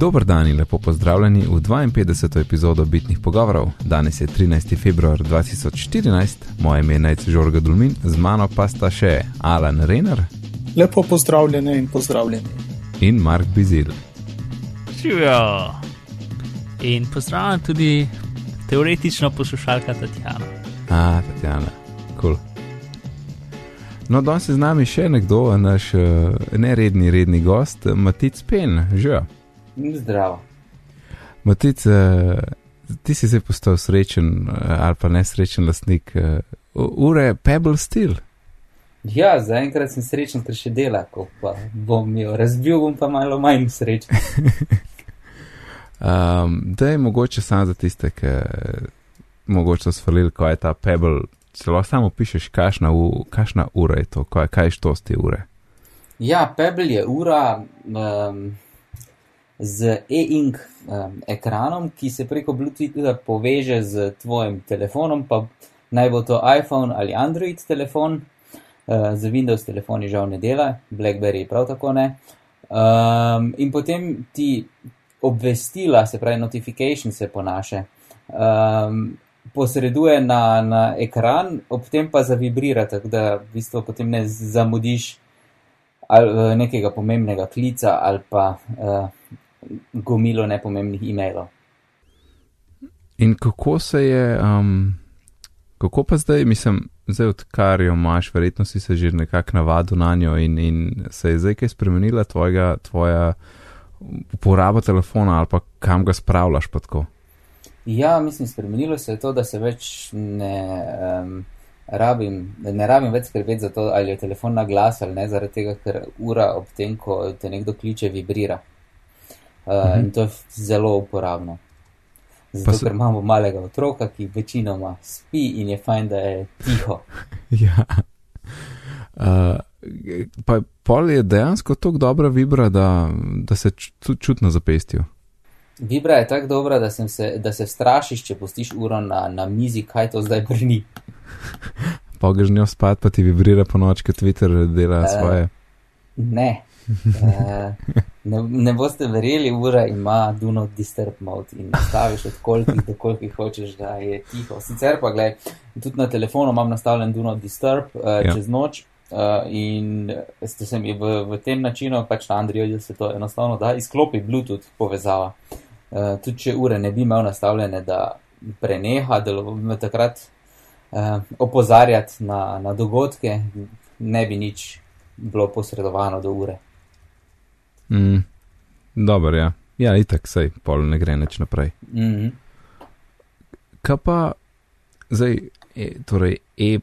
Dober dan in lepo pozdravljeni v 52. epizodo Bitnih pogovorov. Danes je 13. februar 2014, moje ime je Najce Žorga Dulmin, z mano pa sta še Alan Reiner. Lepo pozdravljeni in pozdravljeni. In Mark Bizil. Živijo. In pozdravljam tudi teoretično poslušalka Tatjana. A, Tatjana, kul. Cool. No, danes je z nami še nekdo, naš uh, neredni, redni gost, Matic Pen, že. Zdravo. Matic, uh, ti si zdaj postal srečen uh, ali pa nesrečen lastnik uh, ure Pebble Steel. Ja, zaenkrat sem srečen, ker še dela, ko pa bom jo razbil, bom pa malo manj srečen. um, da je mogoče samo za tiste, ki mogoče so svalili, ko je ta Pebble celo samo pišeš, kakšna, u, kakšna ura je to, kaj, kaj je to z te ure. Ja, Pebble je ura um, z e-ink um, ekranom, ki se preko Bluetootha poveže z tvojim telefonom, pa naj bo to iPhone ali Android telefon. Uh, za Windows telefoni žal ne dela, Blackberry prav tako ne. Um, in potem ti obvestila, se pravi, notification se ponaša. Um, posreduje na, na ekran, ob tem pa zavibrira, tako da v bistvu potem ne zamudiš ali, uh, nekega pomembnega klica ali pa uh, gomilo nepomembnih e-mailov. In kako se je, um, kako pa zdaj, mislim, zdaj odkar jo imaš, verjetno si se že nekako navadil na njo in, in se je zdaj kaj spremenila tvojega, tvoja uporaba telefona ali pa kam ga spravljaš pa tako? Ja, mislim, spremenilo se je to, da se več ne, um, rabim, ne rabim več skrbeti za to, ali je telefon na glas ali ne, zaradi tega, ker ura ob tem, ko te nekdo kliče, vibrira. Uh, uh -huh. In to je zelo uporabno. Zato, se... ker imamo malega otroka, ki večinoma spi in je fajn, da je tiho. ja. Uh, pa pol je dejansko tako dobra vibra, da, da se čutno zapestijo. Vibra je tako dobra, da, se, da se strašiš, če pustiš uro na, na mizi, kaj to zdaj brni. pa greš njo spat, pa ti vibrira po noč, kot Twitter dela uh, svoje. Ne. Uh, ne. Ne boste verjeli, ura ima do not disturb mode in nastaviš od kolikih do kolikih hočeš, da je tiho. Sicer pa gledaj, tudi na telefonu imam nastavljen do not disturb uh, ja. čez noč. Uh, in ste se mi v, v tem načinu, pač na Androidu se to enostavno da, izklopi Bluetooth povezava. Uh, tudi če ure ne bi imel nastavljene, da preneha, da me takrat uh, opozarjati na, na dogodke, ne bi nič bilo posredovano do ure. Mm, Dobro, ja. Ja, itak sej, pol ne gre nič naprej. Mm -hmm. Kaj pa zdaj, e, torej, e,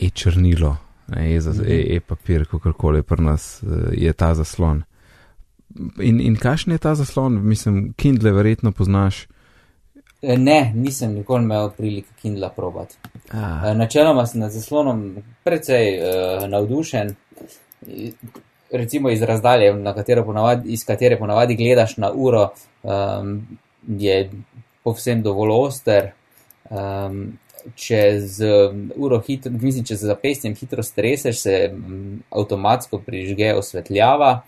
e črnilo, e, za, mm -hmm. e, e papir, kakorkoli pri nas je ta zaslon. In, in kakšen je ta zaslon, mislim, Kindle verjetno poznaš? E, ne, nisem nikoli imel prilike Kindla probati. Ah. Načeloma sem nad zaslonom precej uh, navdušen, recimo iz razdalje, ponavadi, iz katere ponavadi gledaš na uro, um, je povsem dovolj oster. Um, če z uro hitro, mislim, če z zapestjem hitro streseš, se um, avtomatsko prižge osvetljava.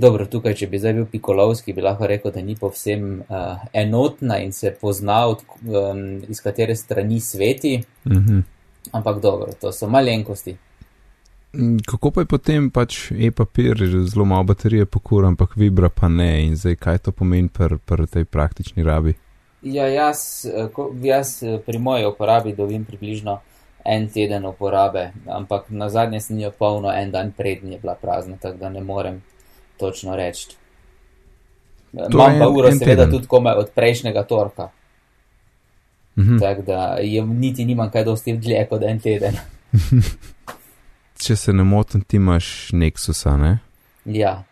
Dobro, tukaj, če bi zdaj bil Pikolovski, bi lahko rekel, da ni povsem uh, enotna in se pozna, od, um, iz katere strani sveti. Mm -hmm. Ampak dobro, to so malenkosti. Mm, kako pa je potem pač e-papir, zelo malo baterije pokura, ampak vibra pa ne in zdaj kaj to pomeni pri pr tej praktični rabi? Ja, jaz, eh, jaz eh, pri moji uporabi dobim približno en teden uporabe, ampak na zadnje sem jo polno en dan prednje bila prazna, tako da ne morem točno reči. Imam pa uro, seveda, tudi kome od prejšnjega torka. -hmm. Tako da je, niti nimam kaj dosti dlje kot en teden. Če se ne motim, ti imaš Nexusa, ne? Ja,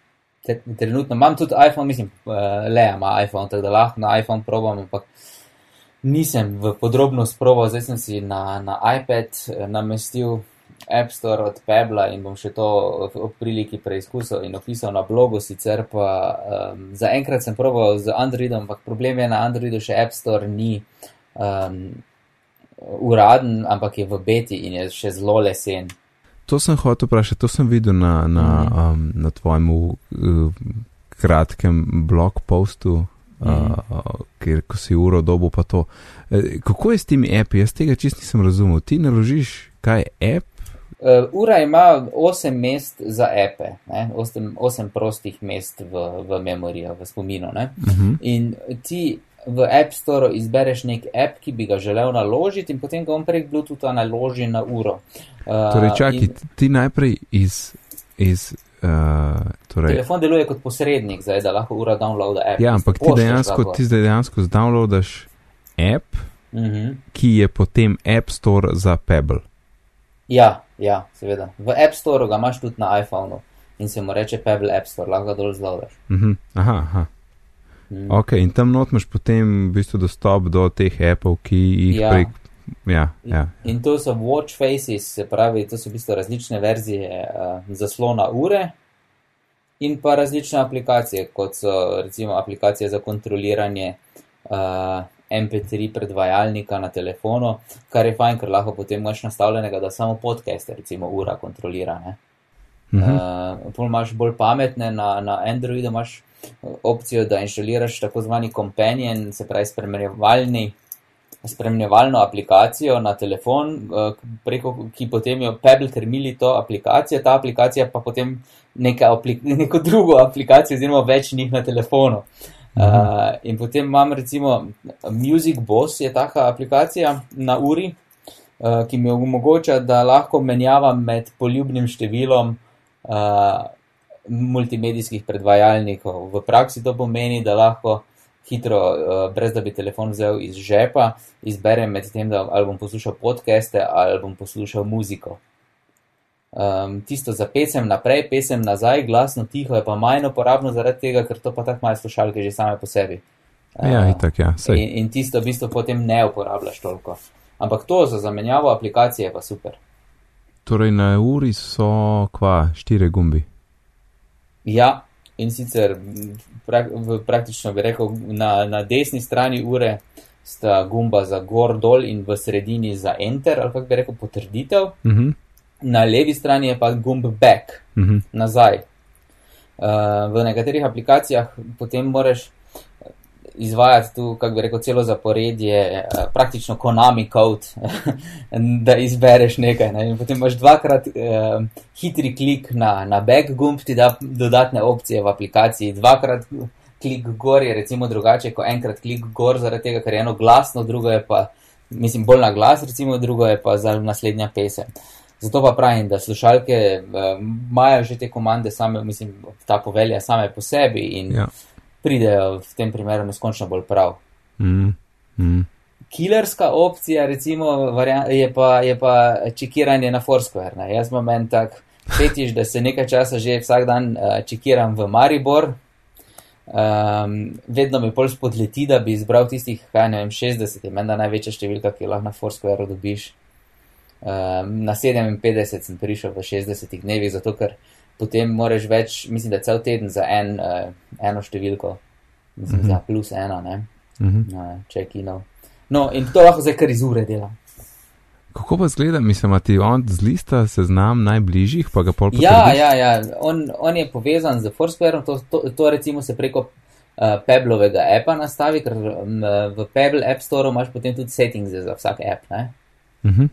trenutno imam tudi iPhone, mislim, uh, le ima iPhone, tako da lahko na iPhone probam, ampak nisem v podrobnost probal, zdaj sem si na, na iPad eh, namestil App Store od Pebla in bom še to v priliki preizkusil in opisal na blogu. Sicer pa um, zaenkrat sem proval z Androidom, ampak problem je na Androidu še App Store ni um, uraden, ampak je v beti in je še zelo lesen. To sem hotel vprašati, to sem videl na, na, mm. um, na tvojem, uh, kratkem blog postu, mm. uh, kjer ko si uro dobu pa to. E, kako je s temi api? Jaz tega čist nisem razumel. Ti naložiš, kaj je app? Uh, ura ima 8 mest za ape, 8, 8 prostih mest v, v memorijo, v spominu. Uh -huh. In ti v App Store izbereš nek app, ki bi ga želel naložiti, in potem ga on prek Bluetootha naloži na uro. Uh, torej, čakaj, in... ti najprej iz. iz uh, torej... Telefon deluje kot posrednik, zdaj, da lahko ura downloada app. Ja, ampak ti dejansko, ti zdaj dejansko zdownloadaš app, uh mhm. -huh. ki je potem App Store za Pebble. Ja, ja, seveda. V App Store ga imaš tudi na iPhonu in se mu reče Pebble App Store, lahko ga dol zlodaš. Uh mhm. -huh. Aha, aha. Mm. Ok, in tam not imaš potem v bistvu dostop do teh Apple, ki jih ja. prek. Ja, ja. In to so watch faces, se pravi, to so v bistvu različne verzije uh, zaslona ure in pa različne aplikacije, kot so recimo aplikacije za kontroliranje uh, MP3 predvajalnika na telefonu, kar je fajn, ker lahko potem imaš nastavljenega, da samo podcaste, recimo ura kontrolira. Ne? Uh -huh. uh, imaš bolj pametne, na, na Androidu imaš opcijo, da inštaliraš tako zvani companion, se pravi spremljevalni. Spremljevalno aplikacijo na telefon, uh, preko, ki potem jo Pebble termili to aplikacijo, ta aplikacija pa potem neka aplik neko drugo aplikacijo, oziroma več njih na telefonu. Uh, Uh, in potem imam recimo Music Boss, je taka aplikacija na uri, uh, ki mi omogoča, da lahko menjavam med poljubnim številom uh, multimedijskih predvajalnikov. V praksi to pomeni, da lahko hitro, uh, brez da bi telefon vzel iz žepa, izberem med tem, da ali bom poslušal podcaste ali bom poslušal muziko. Um, tisto za pesem naprej, pesem nazaj, glasno, tiho je pa manj uporabno zaradi tega, ker to pa tako malo slušalke že same po sebi. Uh, ja, itak, ja. In, in tisto v bistvu potem ne uporabljaš toliko. Ampak to za zamenjavo aplikacije je pa super. Torej na uri so kva, štiri gumbi. Ja, in sicer prak, praktično bi rekel, na, na desni strani ure sta gumba za gor dol in v sredini za enter, ali kako bi rekel, potrditev. Uh mhm. -huh na levi strani je pa gumb back, uh mhm. -huh. nazaj. Uh, v nekaterih aplikacijah potem moraš izvajati tu, kako bi rekel, celo zaporedje, uh, praktično konami code, da izbereš nekaj. Ne? In potem imaš dvakrat uh, hitri klik na, na back gumb, ti da dodatne opcije v aplikaciji, dvakrat klik gor je recimo drugače, kot enkrat klik gor, zaradi tega, ker je eno glasno, drugo je pa, mislim, bolj na glas, recimo, drugo je pa za naslednja pesem. Zato pa pravim, da slušalke eh, imajo uh, že te komande, same, mislim, ta povelja same po sebi in ja. Pridejo v tem primeru neskončno bolj prav. Mm. Mm. Killerska opcija, recimo, je pa, je pa čekiranje na Foursquare. Ne? Jaz imam en tak fetiš, da se nekaj časa že vsak dan uh, čekiram v Maribor. Um, vedno mi pol spodleti, da bi izbral tistih, kaj ne vem, 60, menda največja številka, ki jo lahko na Foursquare dobiš. Um, na 57 sem prišel v 60 dnevih, zato ker potem moraš več, mislim, da cel teden za en, uh, eno številko, mislim, uh -huh. za plus ena, ne, uh -huh. uh, če je kino. No, in to lahko zdaj kar iz ure delam. Kako pa zgleda, mislim, ti on z lista seznam najbližjih, pa ga pol potrediš? Ja, ja, ja, on, on je povezan z Foursquare, to, to, to recimo se preko uh, Pebblovega appa nastavi, ker um, v Pebble App Store imaš potem tudi settings za vsak app, ne. Uh -huh.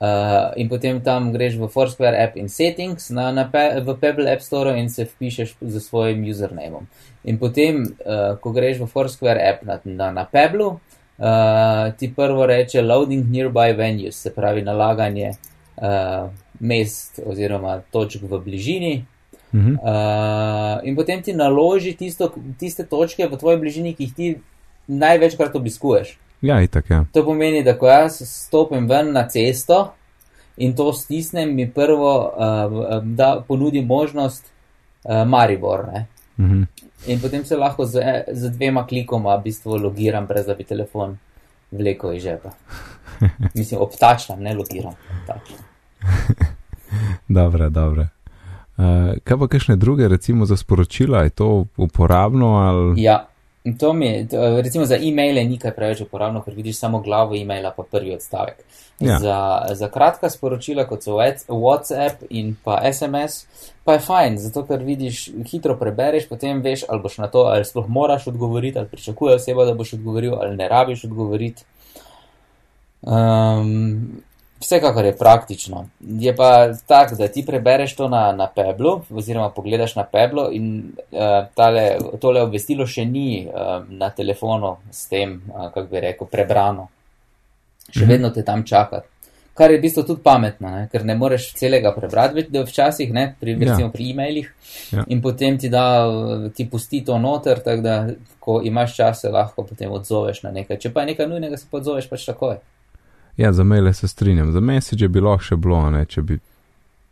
Uh, in potem tam greš v Foursquare app in settings na, na pe, v Pebble App Store in se vpišeš z svojim usernameom. In potem, uh, ko greš v Foursquare app na, na, na Pebble, uh, ti prvo reče loading nearby venues, se pravi nalaganje uh, mest oziroma točk v bližini. Uh -huh. uh, in potem ti naloži tisto, tiste točke v tvoji bližini, ki jih ti največkrat obiskuješ. Ja, itak, ja. To pomeni, da ko jaz stopim ven na cesto in to stisnem, mi prvo uh, da ponudi možnost uh, Maribor. Uh mhm. -huh. In potem se lahko z, z dvema klikoma v bistvu logiram, brez da bi telefon vlekel iz žepa. Mislim, obtačam, ne logiram. dobro, dobro. Uh, kaj pa kakšne druge, recimo za sporočila, je to uporabno? Ali... Ja, to mi je, recimo za e-maile ni kaj preveč uporabno, ker vidiš samo glavo e-maila pa prvi odstavek. Ja. Za, za kratka sporočila, kot so Whats- WhatsApp in pa SMS, pa je fajn, zato ker vidiš, hitro prebereš, potem veš, ali boš na to, ali sploh moraš odgovoriti, ali pričakuje oseba, da boš odgovoril, ali ne rabiš odgovoriti. Um, vsekakor je praktično. Je pa tako, da ti prebereš to na, na Peblu, oziroma pogledaš na Peblu in uh, tale, tole obvestilo še ni uh, na telefonu s tem, uh, kako bi rekel, prebrano. Še Mhm. vedno te tam čaka. Kar je v bistvu tudi pametno, ne? ker ne moreš celega prebrati, da včasih, ne, pri, Ja. recimo pri e-mailih, Ja. in potem ti da, ti pusti to noter, tako da, ko imaš čas, se lahko potem odzoveš na nekaj. Če pa je nekaj nujnega, se pa odzoveš pač takoj. Ja, za maile se strinjam. Za message bi lahko še bilo, ne, če bi.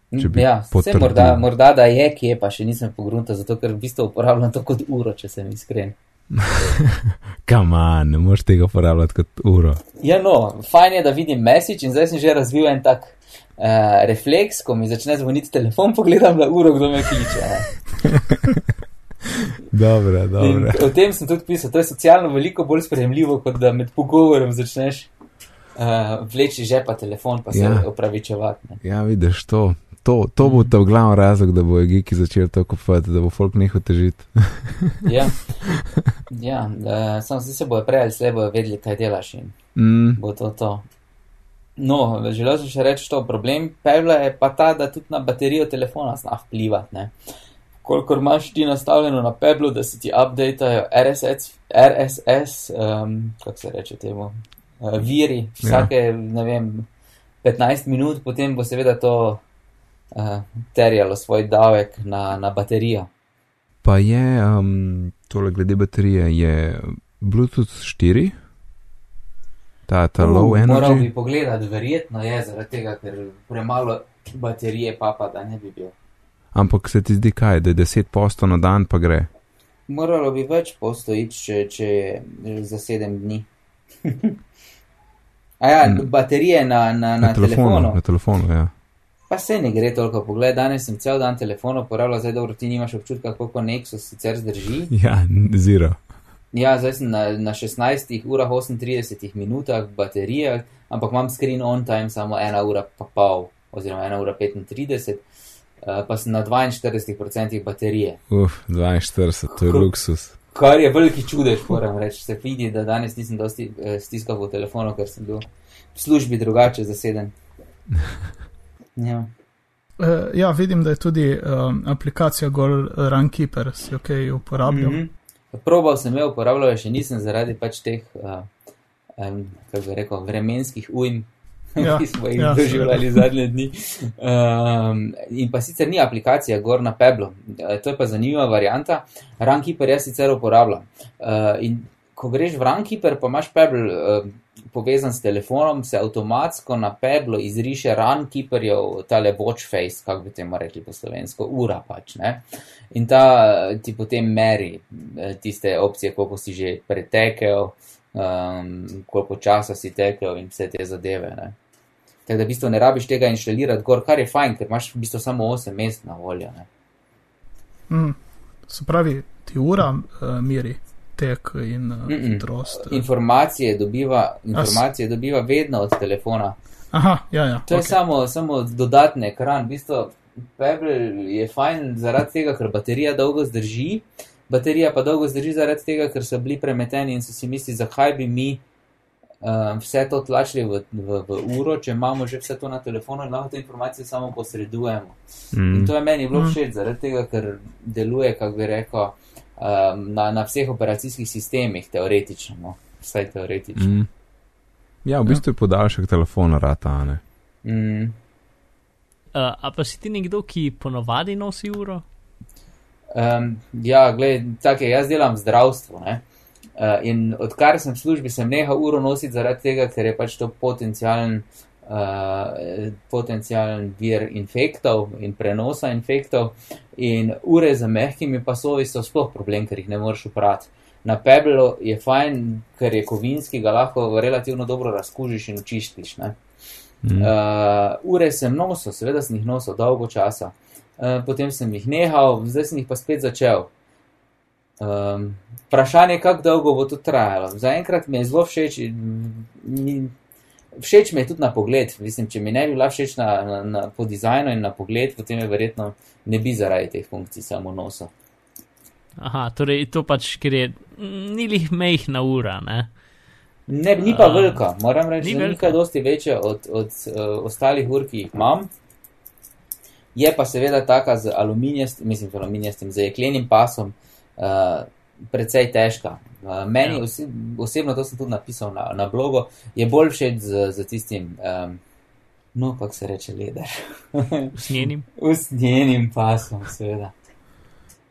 Če bi ja, potrdil. morda, morda da je, kje pa še nisem pogruntal, zato ker v bistvu uporabljam to kot uro, če sem iskren. Kaman, ne moreš tega uporabljati kot uro. Ja, no, fajn je, da vidim message in zdaj sem že razvil en tak uh, refleks, ko mi začne zvoniti telefon, pogledam na uro, kdo me kliče. Ne? Dobro, In dobro. o tem sem tudi pisal, to je socialno veliko bolj sprejemljivo, kot da med pogovorom začneš uh, vleči žepa telefon, pa se Ja. opravičevati. Ne? Ja, vidiš to. To, to bo ta glavni razlog, da bo Giki začel to kupovati, da bo folk nehal težiti. Ja, ja uh, samo vsi se bojo prej ali slej bojo vedeli, kaj delaš in Mm, bo to to. No, želel sem še reči to. Problem Pevla je pa ta, da tudi na baterijo telefona zna vplivati. ne. Kolikor imaš ti nastavljeno na Peblu, da se ti updateajo RSS, RSS um, kako se reče temu, uh, viri vsake, ja. ne vem, 15 minut, potem bo seveda to uh, terjalo svoj davek na, na baterijo. pa je, um, tole glede baterije, je Bluetooth 4, ta, ta low Uh, Moral energy. bi pogledati, verjetno je zaradi tega, ker premalo baterije papa, da ne bi bil. Ampak se ti zdi kaj, da je 10 posto na dan pa gre. Moralo bi več postojiti, če, če je za sedem dni. A ja, Mm. baterije na, na, na, Na telefonu, telefonu. na telefonu, ja. Pa se ne gre toliko. Poglej, danes sem cel dan telefon uporabljal, zdaj dobro ti nimaš občutka, koliko Nexus sicer zdrži. Ja, zero. Ja, zdaj sem na, na 16 urah 38 minutah baterije, ampak imam screen on time samo 1 ura pa pol, oziroma 1 ura 35, uh, pa sem na 42% baterije. Uf, 42, to je Kako- luksus. Kar je veliki čudež, moram reči. Se vidi, da danes nisem dosti eh, stiskal v telefonu, ker sem bil v službi drugače zaseden. Ja. Uh, ja, vidim, da je tudi um, aplikacija Gor Runkeeper, si jo kaj uporabljal. Mm Mhm. Probal sem jo, uporabljal jo še nisem zaradi pač teh, uh, um, kako bi rekel, vremenskih ujm, Ja, ki smo jih ja, ja, doživljali zadnje dni. Um, in pa sicer ni aplikacija Gor na Peblu, Eh, to je pa zanimiva varianta. Runkeeper jaz sicer uporabljam. Uh, in ko greš v Runkeeper, pa imaš Pebble uh, povezan s telefonom, se avtomatsko na Peblu izriše Runkeeperjev tale watch face, kako bi temu rekli po slovensko, ura pač. Ne? In ta eh, ti potem meri eh, tiste opcije, koliko si že pretekel, um, koliko časa si tekel in vse te zadeve. Ne? Tako da v bistvu ne rabiš tega inštalirati gor, kar je fajn, ker imaš v bistvu samo 8 mest na voljo. Ne? Mm. Se pravi, ti ura uh, meri tek in uh, Mm-mm. hitrost. uh. Informacije dobiva, informacije dobiva vedno od telefona. Aha, ja, ja. To je okej. samo, samo dodatni ekran. V bistvu Pebble je fajn zaradi tega, ker baterija dolgo zdrži. Baterija pa dolgo zdrži zaradi tega, ker so bili premeteni in so si mislili, zakaj bi mi um, vse to tlačili v, v, v uro, če imamo že vse to na telefonu in lahko te informacije samo posredujemo. In Mm. to je meni bilo Mm. všeč, zaradi tega, ker deluje, kako bi rekel, um, na, na vseh operacijskih sistemih, teoretično. No? Vsaj teoretično. Mm. Ja, v bistvu je podaljšek telefona rata, a ne. Mm. Uh, a pa si ti nekdo, ki ponovadi nosi uro? Um, ja, gled, tako je, jaz delam v zdravstvu. Ne? Uh, in odkar sem v službi, sem nehal uro nositi zaradi tega, ker je pač to potencijalen, uh, potencijalen vir infektov in prenosa infektov. In ure z mehkimi pasovi so sploh problem, ker jih ne moreš uprati. Na Peblu je fajn, ker je kovinski, ga lahko relativno dobro razkužiš in očistiš. Ne? Mm. Uh, ure sem nosil, seveda sem jih nosil dolgo časa, uh, potem sem jih nehal, zdaj sem jih pa spet začel. Um, vprašanje je, kako dolgo bo to trajalo. Zaenkrat mi je zelo všeč. Mi, všeč mi je tudi na pogled. Mislim, če mi ne bi bila všeč na, na, na, po dizajnu in na pogled, potem je verjetno ne bi zaradi teh funkcij samo nosil. Aha, torej to pač, ker je ni lih mehna ura, ne? Ne, ni pa A, velika, moram reči, ni velika. dosti večja od, od uh, ostalih ur, ki jih imam. Je pa seveda taka z aluminijastim, mislim, z aluminijastim, z jeklenim pasom, uh, precej težka. Uh, meni Ja. osi, osebno, to sem tudi napisal na, na blogu, je bolj všeč z, z tistim, um, no, kako se reče, leder. S njenim. Usnjenim pasom, seveda.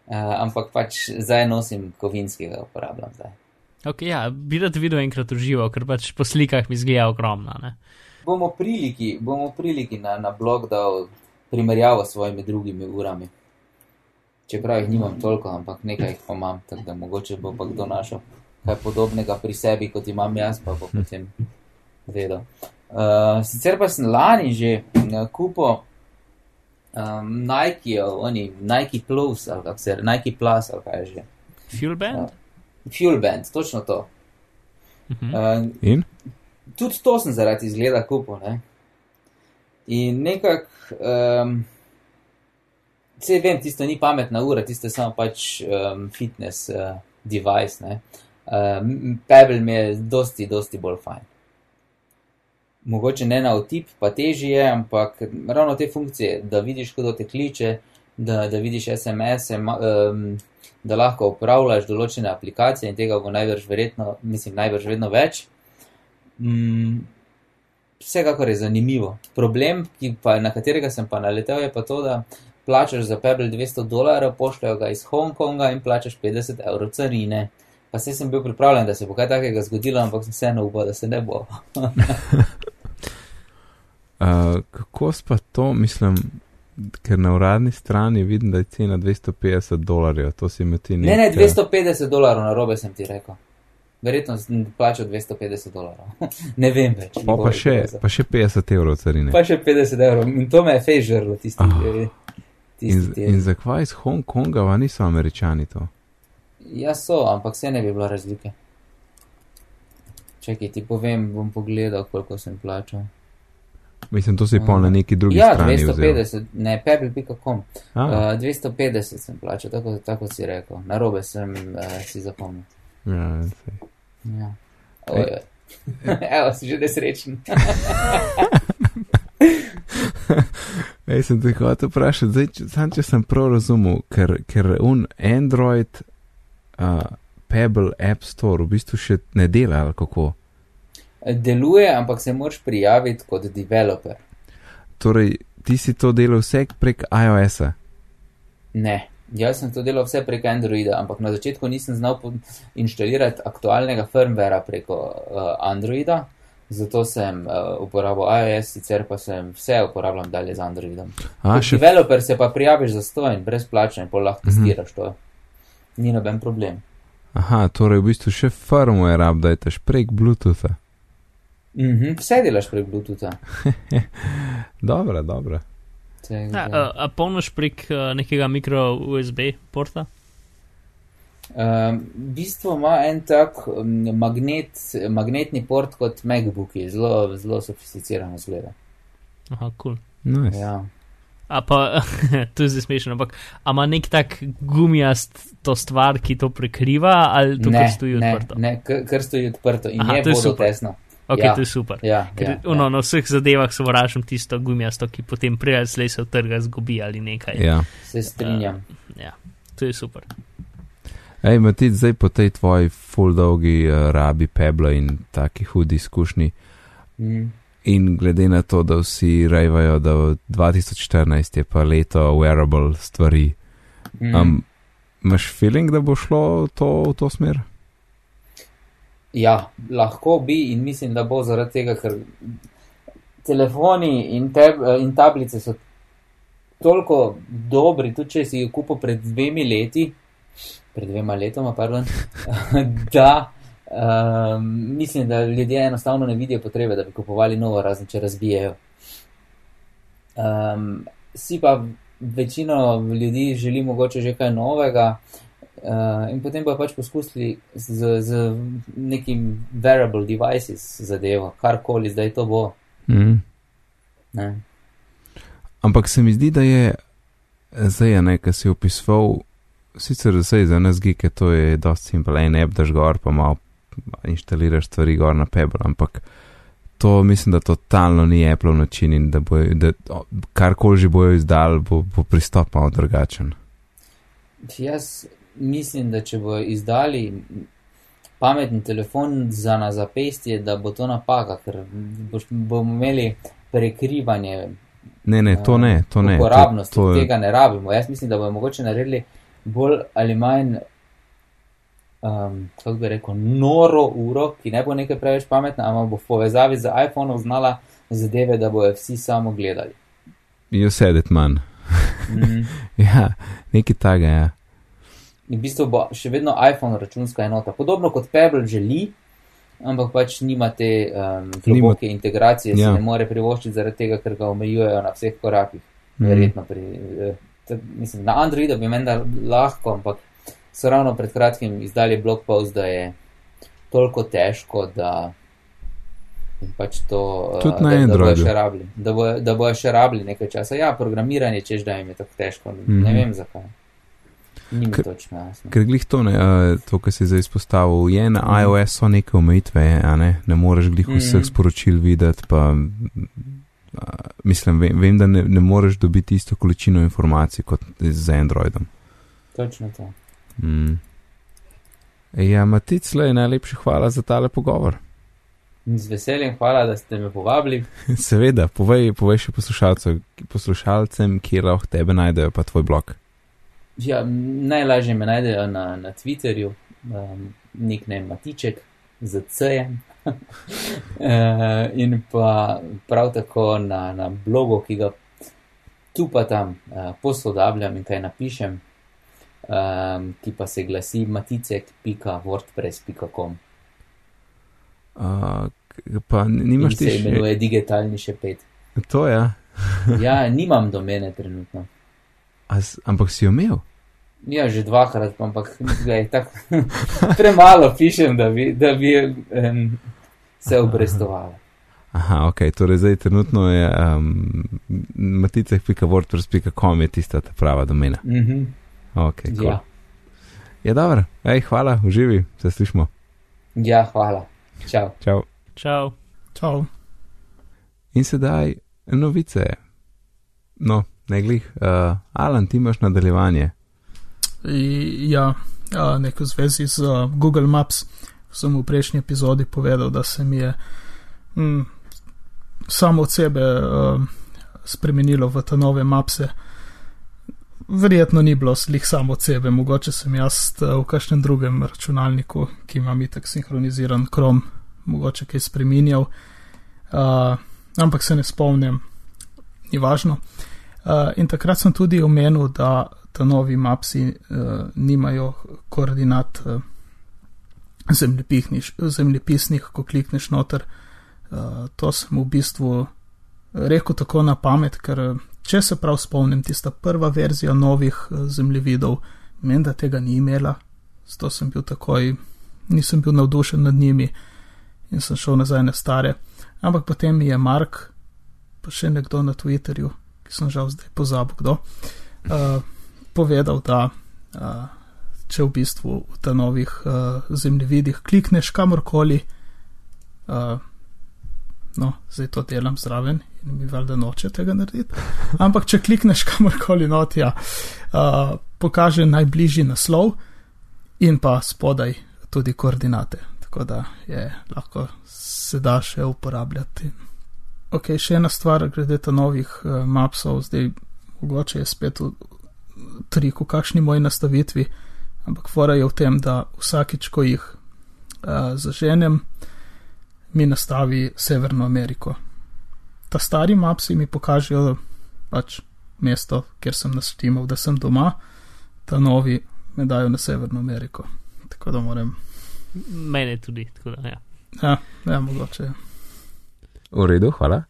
Uh, ampak pač zdaj nosim kovinskega, uporabljam zdaj. Ok, ja, bi rad videl enkrat uživo, ker pač po slikah mi zgleda ogromna, ne? bomo priliki, bomo priliki na, na blog dal primerjavo s svojimi drugimi urami. Čeprav jih nimam toliko, ampak nekaj jih pa imam, tako da mogoče bo pa kdo našel kaj podobnega pri sebi, kot imam jaz, pa bo potem vedel. Uh, sicer pa sem lani že uh, kupil um, Nike, oni Nike Plus, ali kako se Nike Plus, ali kaj je že. Fuel band? Fuel Band, točno to. Mhm. Uh, In? tudi to sem zaradi izgleda kupil. Ne? In nekako, um, vse vem, tisto ni pametna ura, tisto je samo pač um, fitness uh, device. Ne? Um, Pebble mi je dosti, dosti bolj fajn. Mogoče ne na otip, pa težje je, ampak ravno te funkcije, da vidiš, kdo te kliče, da, da vidiš SMS-e, um, da lahko upravljaš določene aplikacije in tega bo najbrž verjetno, mislim, najbrž vedno več. Mm, vsekakor je zanimivo. Problem, pa, na katerega sem pa naletel, je pa to, da plačaš za Pebble 200 dolarjev, pošljajo ga iz Hongkonga in plačaš 50 evrov carine. Pa se sem bil pripravljen, da se bo kaj takega zgodilo, ampak sem vseeno upal, da se ne bo. Uh, kako pa to, mislim, ker na uradni strani vidim, da je cena 250 dolarjev, to si mi ti Ne, ne, 250 dolarjev na robe sem ti rekel. Verjetno sem plačal 250 dolarjev. ne vem več. Pa, pa, še, pa še 50 evrov carine. pa še 50 evrov in to me je fej žrlo, tisti. Ah. In, teden. in zakaj iz Hongkonga, pa niso američani to? Ja, so, ampak vse ne bi bilo razlike. Čakaj, ti povem, bom pogledal, koliko sem plačal. Mislim, to si pol na neki drugi ja, strani vzel. 250, ne, pebble.com. Uh, 250 sem plačal, tako, tako si rekel. Na robe sem uh, si zapomnil. ja, saj. Ja. Oj. Evo, si že nesrečen. Ej, sem te hotel vprašati, zdaj, če, sam, če sem prav razumel, ker, ker un Android, uh, Pebble App Store v bistvu še ne dela, ali kako. Deluje, ampak se moraš prijaviti kot developer. Torej, ti si to delal vse prek iOS-a. Ne, jaz sem to delal vse prek Androida, ampak na začetku nisem znal inštalirati aktualnega firmwarea preko uh, Androida, zato sem uh, uporabil iOS, sicer pa sem vse uporabljal dalje z Androidom. A, še developer se pa prijaviš za stojn, brezplačno in pol lahko Mhm. testiraš to. Ni noben problem. Aha, torej v bistvu še firmware updateš prek Bluetootha. Mhm, vse delaš prek Bluetootha. Dobro, dobro. Ja, da- a, a polnoš prek uh, nekega mikro USB porta? Um, v bistvu ima en tak um, magnet, magnetni port kot MacBooki, zelo, zelo sofisticirano zgleda. Aha, kul. Cool. Nice. Ja. A pa, to je zdaj smešno, ampak a ima nek tak gumijast to stvar, ki to prekriva, ali to ne, kar stoji ne, odprto? ne, kar, kar stoji odprto in Aha, je to je super. tesno. Ok, ja. to je super. Ja, Ker ja, ono, ja. na vseh zadevah se vračam tisto gumijasto, ki potem prijel slej se trga zgubi ali nekaj. Ja. se strinjam. ja, to je super. Ej, Matic, zdaj po tej tvoji full dolgi uh, rabi Pebla in taki hudi izkušnji. Mm. In glede na to, da vsi rejvajo, da v 2014 je pa leto wearable stvari, Mm. um, imaš feeling, da bo šlo to v to smer? Ja, lahko bi in mislim, da bo zaradi tega, ker telefoni in, tab, in tablice so toliko dobri, tudi če si jih kupil pred dvemi leti, pred dvema letoma, pardon, da um, mislim, da ljudje enostavno ne vidijo potrebe, da bi kupovali novo, razen če razbijajo. Um, si pa večino ljudi želi mogoče že kaj novega Uh, in potem pa pač poskusili z, z nekim wearable devices zadevo, karkoli zdaj to bo. Mm. Ne. Ampak se mi zdi, da je zdaj, ne, ki si opisoval, sicer zdaj za nas gike, to je dosti simpel, en app daš gor, pa malo inštaliraš stvari gor na Pebble, ampak to mislim, da totalno ni Apple način in da, bojo, da karkoli že bojo izdal, bo, bo pristop malo drugačen. Jaz mislim, da če bojo izdali pameten telefon za na zapestje, da bo to napaka, ker boš, bomo imeli prekrivanje Ne, ne, to ne, to ne. uporabnosti, to, to je, tega ne rabimo. Jaz mislim, da bojo mogoče naredili bolj ali manj, um, kako bi rekel, noro uro, ki ne bo nekaj preveč pametna, ampak bo v povezavi z iPhonom znala zadeve, da bojo vsi samo gledali. you said it, man. Mm. ja, nekaj takega, ja. In v bistvu bo še vedno iPhone računska enota. Podobno kot Pebble želi, ampak pač nima te um, globoke Nima- integracije, ja. Se ne more privoščiti zaradi tega, ker ga omejujejo na vseh korakih. Verjetno pri, eh, t- mislim, na Androidu bi menda lahko, ampak so ravno pred kratkim izdali blog post, da je toliko težko, da pač to, eh, Tudi na da, da bojo Androidu. še rabili, da bojo, da bojo še rabili nekaj časa. Ja, programiranje, češ da jim je tako težko, mm -hmm. ne Mhm. vem zakaj. Ker- točno jasno. Ker glih to, ne, uh, to, kar si zdaj izpostavil, je na Mhm. iOS so neke omejitve, ne, ne moreš glih vseh Mhm. sporočil videti, pa mislim, vem, vem da ne, ne moreš dobiti isto količino informacij kot z Androidom. Točno to. Mm. Ja, Matic, le najlepša hvala za tale pogovor. Z veseljem hvala, da ste me povabili. Seveda, povej, povej še poslušalcem, kje lahko tebe najdejo, pa tvoj blog. Ja, najlažje me najdejo na, na Twitterju, um, nickname Matiček z C-jem. Uh, in pa prav tako na, na blogu, ki ga tu pa tam uh, posodabljam in kaj napišem, um, ki pa se glasi maticek.wordpress.com. Uh, k- pa In nimaš se ti še imenuje digitalni šepet. to, ja. Ja, nimam domene trenutno. A, s- ampak si jo imel? Ja, že dvakrat, ampak glej, tako premalo pišem, da bi, da bi um, se obrestovala. Aha, ok, torej zdaj trenutno je um, maticek.wordpress.com je tista ta prava domena. Mhm, Ok, cool. ja. ja. Je dobro, ej, hvala, uživi, se slišmo. ja, hvala. Čau. Čau. Čau. Čau. In sedaj novice. No, ne glih. Uh, Alan, ti imaš nadaljevanje. I, ja, a, nek v zvezi z uh, Google Maps. Sem v prejšnji epizodi povedal, da se mi je mm, samo od sebe uh, spremenilo v te nove mapse. Verjetno ni bilo slih samo od sebe, mogoče sem jaz uh, v kakšnem drugem računalniku, ki ima itak sinhroniziran Chrome, mogoče kaj spremenjal, uh, ampak se ne spomnim, ni važno. Uh, in takrat sem tudi omenil, da ta novi mapsi uh, nimajo koordinat uh, zemljepisnih, ko klikneš noter. Uh, to sem v bistvu rekel tako na pamet, ker eh, če se prav spomnim, tista prva verzija novih uh, zemljevidov, menim, da tega ni imela, zato sem bil takoj, nisem bil navdušen nad njimi in sem šel nazaj na stare. Ampak potem mi je Mark, pa še nekdo na Twitterju, ki sem žal zdaj pozabil, kdo, uh, povedal, da uh, če v bistvu v ta novih uh, zemljevidih klikneš kamorkoli, uh, no, zdaj to delam zraven in mi valjda noče tega narediti. Ampak če klikneš kamorkoli not, ja, uh, pokaže najbližji naslov in pa spodaj tudi koordinate, tako da je lahko se da še uporabljati. Ok, še ena stvar glede ta novih uh, mapsov, zdaj mogoče je spet v triku, kakšni moji nastavitvi, ampak fora je v tem, da vsakič, ko jih uh, zaženem, mi nastavi Severno Ameriko. Ta stari mapsi mi pokažejo pač mesto, kjer sem naštimal, da sem doma, ta novi me dajo na Severno Ameriko. Tako da moram. Mene tudi, tako da ja. Ja, ja mogoče. V redu, hvala.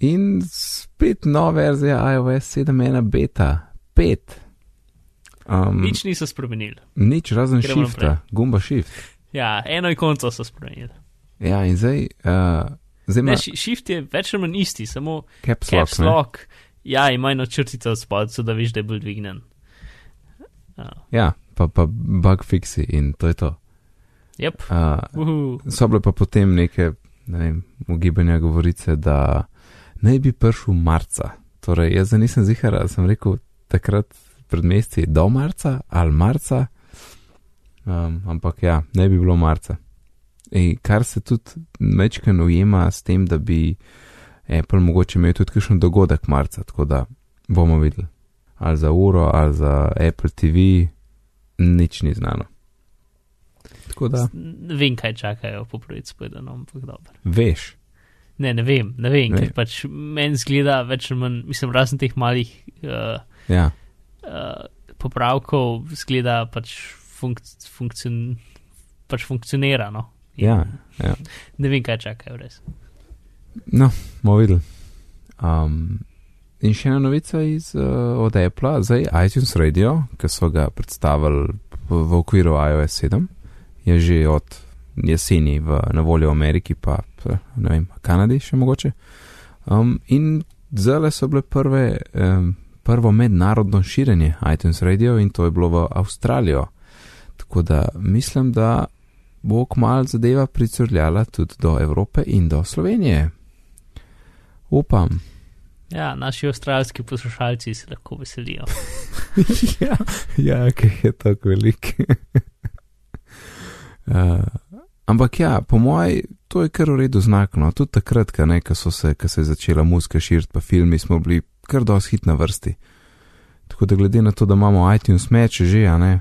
In spet nova verzija iOS 7.1 beta 5. Um, Nič niso spremenili. nič razen Gremo shifta, naprej. gumba shift. Ja, eno ikonco so spremenili. Ja, in zdaj, uh, zdaj ima Ne, shi- shift je več ali manj isti, samo caps lock. caps lock. Ja, ima eno črtico od spodaj, da veš, da je bolj dvignen. Uh, Ja, pa, pa bug fixi in to je to. yep. Uh, Uhu. so bile pa potem neke, ne vem, ugibanja govorice, da naj bi prišel marca. Torej, jaz nisem zihar, sem rekel takrat pred meseci do marca ali marca, um, ampak ja, ne bi bilo marca. In kar se tudi mečken ujema s tem, da bi Apple mogoče imel tudi kakšen dogodek marca, tako da bomo videli. Ali za uro, ali za Apple TV, nič ni znano. Tako da, vem, kaj čakajo po pravici povedano, ampak dobro. veš. Ne, ne vem, ne vem, Ne. ker pač meni zgleda več ali manj, mislim, razen teh malih uh, Ja, uh, popravkov, zgleda pač, funk funkcion pač funkcionira. No? Ja, ja. Ne vem, kaj čakajo res. No, bomo videli. Um, in še ena novica iz, uh, od Apple, zdaj iTunes Radio, ki so ga predstavili v, v okviru iOS 7, je že od jeseni v, na voljo v Ameriki, pa p- ne vem, Kanadi še mogoče. Um, in zdaj so bile prve, um, prvo mednarodno širjenje iTunes Radio in to je bilo v Avstralijo. Tako da mislim, da bo kmal zadeva pricrljala tudi do Evrope in do Slovenije. Upam. Ja, naši avstralski poslušalci se lahko veselijo. ja, ja, ki je tako velik. uh, ampak ja, po mojem, to je kar v redu znak. No. Tudi takrat, ko se, ko se je začela muzika širiti, pa filmi smo bili kar dosti hit na vrsti. Tako da glede na to, da imamo iTunes meče že, a ne,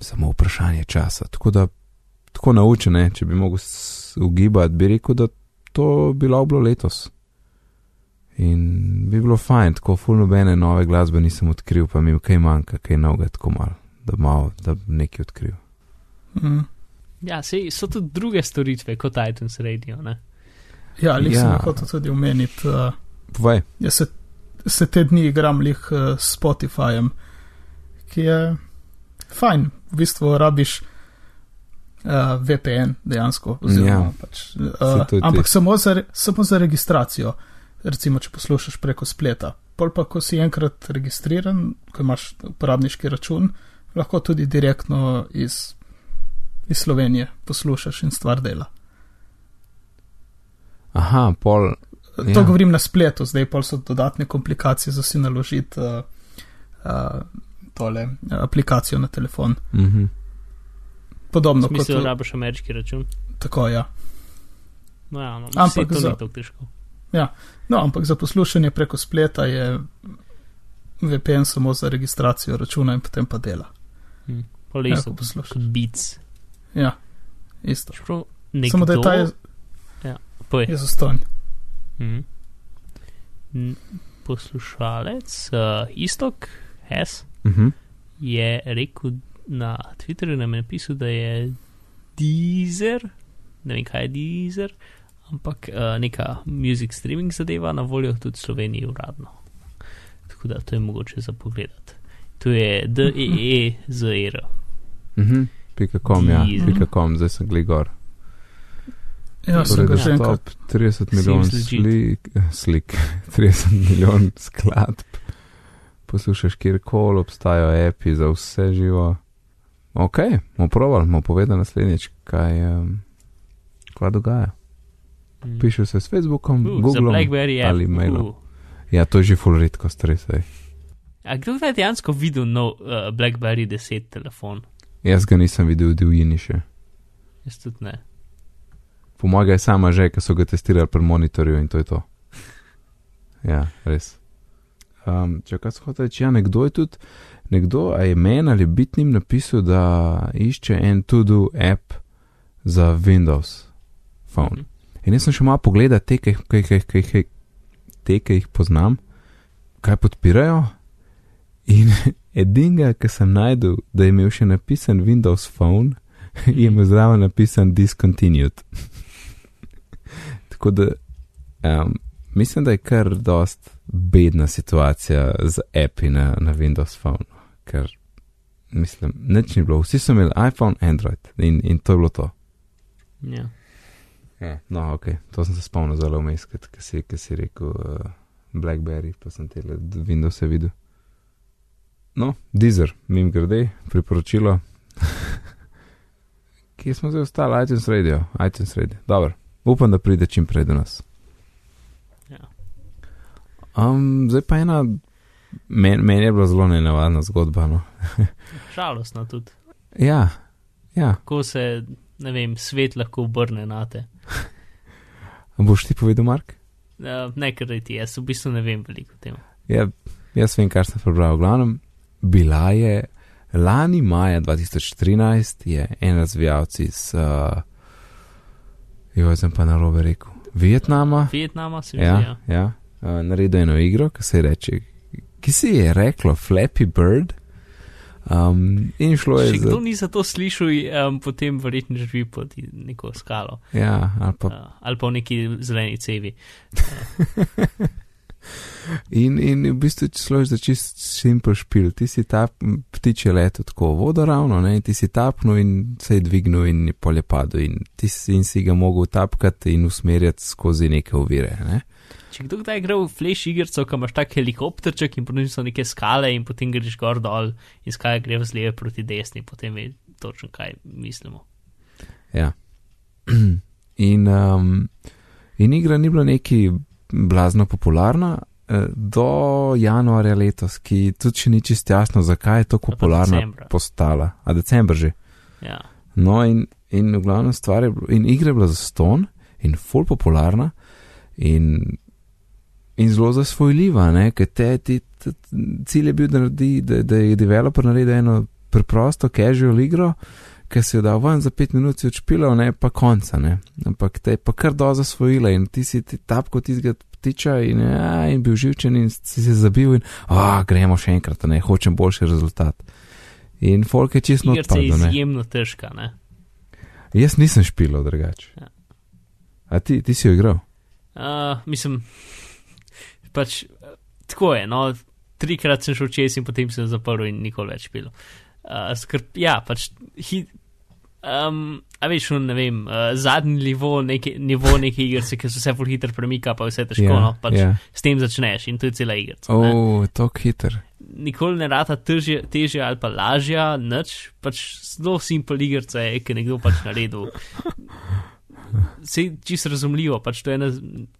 samo vprašanje časa. Tako da, tako naučene, če bi mogel ugibati, bi rekel, da to bi bilo bilo letos. In bi bilo fajn, tako ful nobene nove glasbe nisem odkril, pa mi kaj manjka, kaj novega, tako malo, da malo, da bi nekaj odkril. Mm. Ja, sej, so tudi druge storitve kot iTunes Radio. Ne? Ja, ali Ja. sem hotel tudi omeniti. Uh, Povej, Jaz se, se te dni igram lih uh, s Spotifyjem, ki je fajn, v bistvu rabiš uh, VPN dejansko. Oziroma, Ja. pač, uh, ampak samo za, samo za registracijo, recimo, če poslušaš preko spleta. Pol pa, ko si enkrat registriran, ko imaš uporabniški račun, lahko tudi direktno iz, iz Slovenije poslušaš in stvar dela. aha, pol, To Ja. govorim na spletu, zdaj pa so dodatne komplikacije za si naložiti uh, uh, tole uh, aplikacijo na telefon. mhm. Podobno kot Smisel, da v- rabiš ameriški račun. tako, ja. No, ja, no, Ampak za- težko. No, ampak za poslušanje preko spleta je VPN samo za registracijo računa in potem pa dela. Hm. Pol Ja, isto kot beats. Ja, isto. Čeprav nekdo, Samo da je ta je, Povej. je zastonj. Mhm. N- Poslušalec, uh, Istok, Hes, Mhm. je rekel na Twitterju, nam je napisal, da je Deezer, ne vem kaj je Deezer, ampak uh, neka music streaming zadeva na voljo tudi v Sloveniji uradno. Tako da to je mogoče zapogledati. To je D-E-E-Z-E-R. Mhm. Pika com, ja, Deezer. pika com, zdaj sem gli Ja, sem Torej, ga že enkrat. 30 milijon Seems legit. slik, slik 30 milijon skladb. Poslušaš kjerkoli, obstajajo api za vse živo. Ok, bomo provali, bomo povedali naslednjič, kaj, um, kaj dogaja. Mm. Piše se s Facebookom, Uh, Googlom ali mailom. Uh. Ja, to je že full redko, stresaj. A kdo je dejansko videl nov uh, Blackberry 10 telefon? Jaz ga nisem videl v divjini še. Jaz tudi ne. Po mojem je sama že, ker so ga testirali pri monitorju in to je to. Ja, res. Um, če kaj se hoče reči, ja, nekdo je tudi, nekdo, je meni ali bitnim napisal, da išče en to-do app za Windows phone. Mhm. In jaz sem še malo pogledal te, ki jih- jih- jih- jih- te, ki jih poznam, kaj podpirajo. In edinga, ki sem najdel, da je imel še napisan Windows Phone, je imel zraven napisan Discontinued. Tako da um, mislim, da je kar dost bedna situacija z api na, na Windows Phone, ker mislim, nič ni bilo, vsi so imeli iPhone, Android in, in to je bilo to. Ja. Ja. No, ok, to sem se spomnil zelo vmes, ki si, ki si rekel uh, Blackberry, pa sem te Windows videl. No, Deezer, mim grede, priporočilo. Kje smo zdaj ostali? iTunes Radio, iTunes Radio. Dobro, upam, da pride čim prej do nas. Ja. Um, zdaj pa ena, meni men je bila zelo nenavadna zgodba. No. Žalostno tudi. ja, ja. Ko se, ne vem, svet lahko obrne na te. Boš ti povedal, Mark? Uh, ne, ker ti jaz v bistvu ne vem veliko o tem. Ja, jaz vem, kar sem prebral. V glavnem, bila je lani maja 2013, je en razvijalec iz, uh, jo sem pa na robe rekel, Vietnama. Vietnama se Ja, mi zdi. ja. Uh, naredil eno igro, ki se je reče, ki se je reklo Flappy Bird. Um, in šlo je Če za. kdo ni za to slišal, um, potem verjetno živi pod neko skalo Ja, ali pa uh, ali pa v neki zeleni cevi. In, in v bistvu šlo je za čist simpel špil. Ti si ta ptič je letel tako vodoravno, ne, in ti si tapnil in se je dvignil in je polje padel in ti si, in si ga mogel tapkati in usmerjati skozi neke ovire. Ne. Če kdo kdaj gre v flash igrico, ko imaš tak helikopterček in potem so neke skale in potem greš gor dol in skale gre z leve proti desni, potem ve točno kaj mislimo. Ja. In, um, in igra ni bila neki blazno popularna. eh, Do januarja letos, ki tudi še ni čist jasno, zakaj je tako popularna decembra. postala, a decembr že. Ja. No, in, in v glavnem stvar je, bilo- in igra je bila za ston in full popularna in, in zelo zasvojljiva, ne, ker te, ti, t, cilj je bil, da, naredi, da, da je developer naredil eno preprosto casual igro, ki si jo dal ven za pet minut, si odšpilal, ne, pa konca, ne, ampak te je pa kar do zasvojila in ti si ti tapko tistega ptiča in, ja, in bil živčen in si se zabil in, a, gremo še enkrat, ne, hočem boljši rezultat. In folk je čisto Igrica je odpadel, ne. izjemno težka, ne. Jaz nisem špilal drugače. Ja. A ti, ti si jo igral? Uh, mislim, pač tako je. No, trikrat sem šel čez in potem sem zaprl in nikoli več pil. Uh, skrb, ja, pač hit. Um, a veš, ne vem, uh, zadnji nivo neke, nivo neke igrice, ki se vse bolj hitro premika, pa vse težko, Ja, no, pač ja. s tem začneš in to je cela igrica. O, oh, tako hiter. Nikoli ne rata težje, težje ali pa lažja, nič, pač zelo simpel igrica je, ki je nekdo pač naredil. Sej čisto razumljivo, pač to je ena,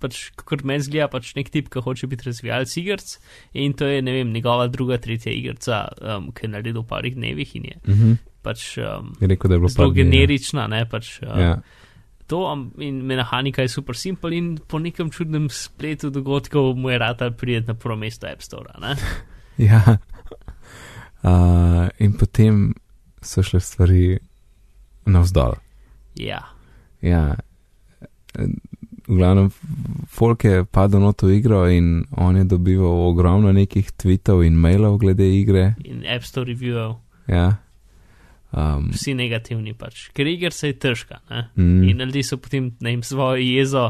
pač, kot meni zgleda, pač nek tip, ki hoče biti razvijalec igric in to je, ne vem, njegova druga, tretja igrica, um, ki je naredil v parih dnevih in je Uh -huh. Pač um, Je rekel, da je bilo zelo ja. generična, ne, pač uh, Ja. to um, in mehanika je super simpel in po nekem čudnem spletu dogodkov mu je rata prijeti na prvo mesto App Store, ja. Uh, in potem so šle stvari navzdol. Ja. Ja. V glavnem, folk je padel na to igro in on je dobival ogromno nekih tweetov in mailov glede igre. In App Store reviewov. Ja. Um, vsi negativni pač, ker igra se je težka. Mm, In ljudje so potem na jim svojo jezo,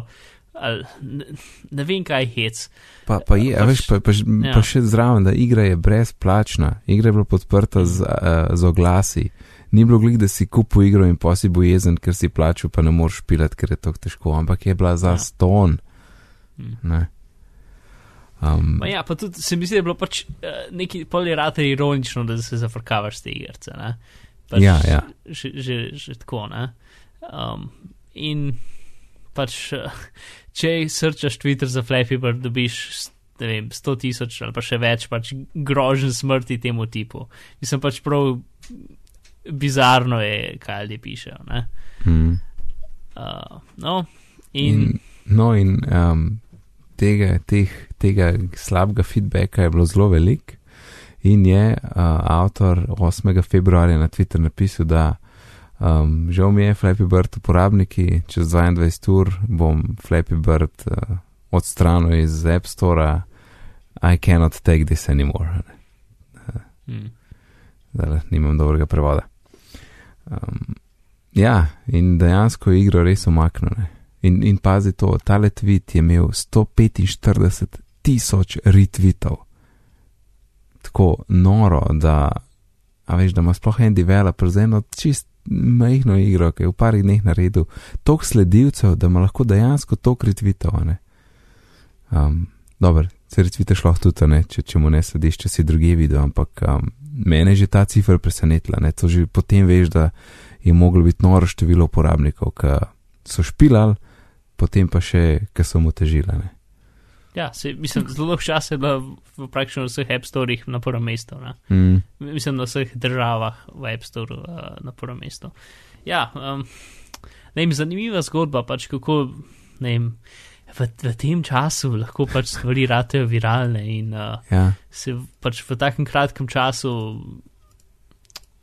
ali, ne, ne vem kaj hec. Pa, pa je, a veš, pa, pa, ja. Pa še zraven, da igra je brezplačna, igra je bila podprta z, uh, z oglasi. Ni bilo glik, da si kupil igro in posi bo jezen, ker si plačal, pa ne moreš pilati, ker je to težko, ampak je bila za Ja. ston. Mm. Ne. Um, Pa ja, pa tudi se mi zdi, da je bilo pač uh, neki polirate ironično, da se zafrkavaš te igrice. ne. Pač Ja, ja. Že, že, že tako. ne. Um, in pač, uh, če srčaš Twitter za Flappy Bird, dobiš. Vem, 100 tisoč ali pa še več, pač grožen smrti temu tipu. Mislim pač prav bizarno je, kaj ljudje pišejo. ne. mm. Uh, no, in, In, no, in um, tega, teh, tega slabega feedbacka je bilo zelo velik, in je uh, avtor 8. februarja na Twitter napisal, da um, žal mi je Flappy Bird uporabniki, čez 22 ur bom Flappy Bird uh, odstranil iz App Store, I cannot take this anymore. mm, Zdaj, nimam dobrega prevoda. Um, ja, in dejansko je igro res umaknjene. In, in pazi to, tale tweet je imel 145 tisoč retweetov. Tako noro, da a veš, da ima sploh en developer za eno čist majhno igro, ki je v parih dneh naredil toliko sledilcev, da ima lahko dejansko to kritvitov. Um, Dobro, se retvitaš lahko tudi, ne, če, če mu ne slediš, če si druge video, ampak um, mene že ta cifra presenetila. Ne, to že potem veš, da je moglo biti noro število uporabnikov, ki so špilali, potem pa še, ki so mu težile. Ne. Ja, se, mislim, zelo dolgo časa je bila v praktično vseh App Storeh na prvem mestu. Mm. Mislim, na vseh državah v App Store uh, na prvem mestu. Ja, um, ne vem, zanimiva zgodba, pač kako, ne vem, v, v tem času lahko pač stvari ratejo viralne in uh, Ja, se pač v takem kratkem času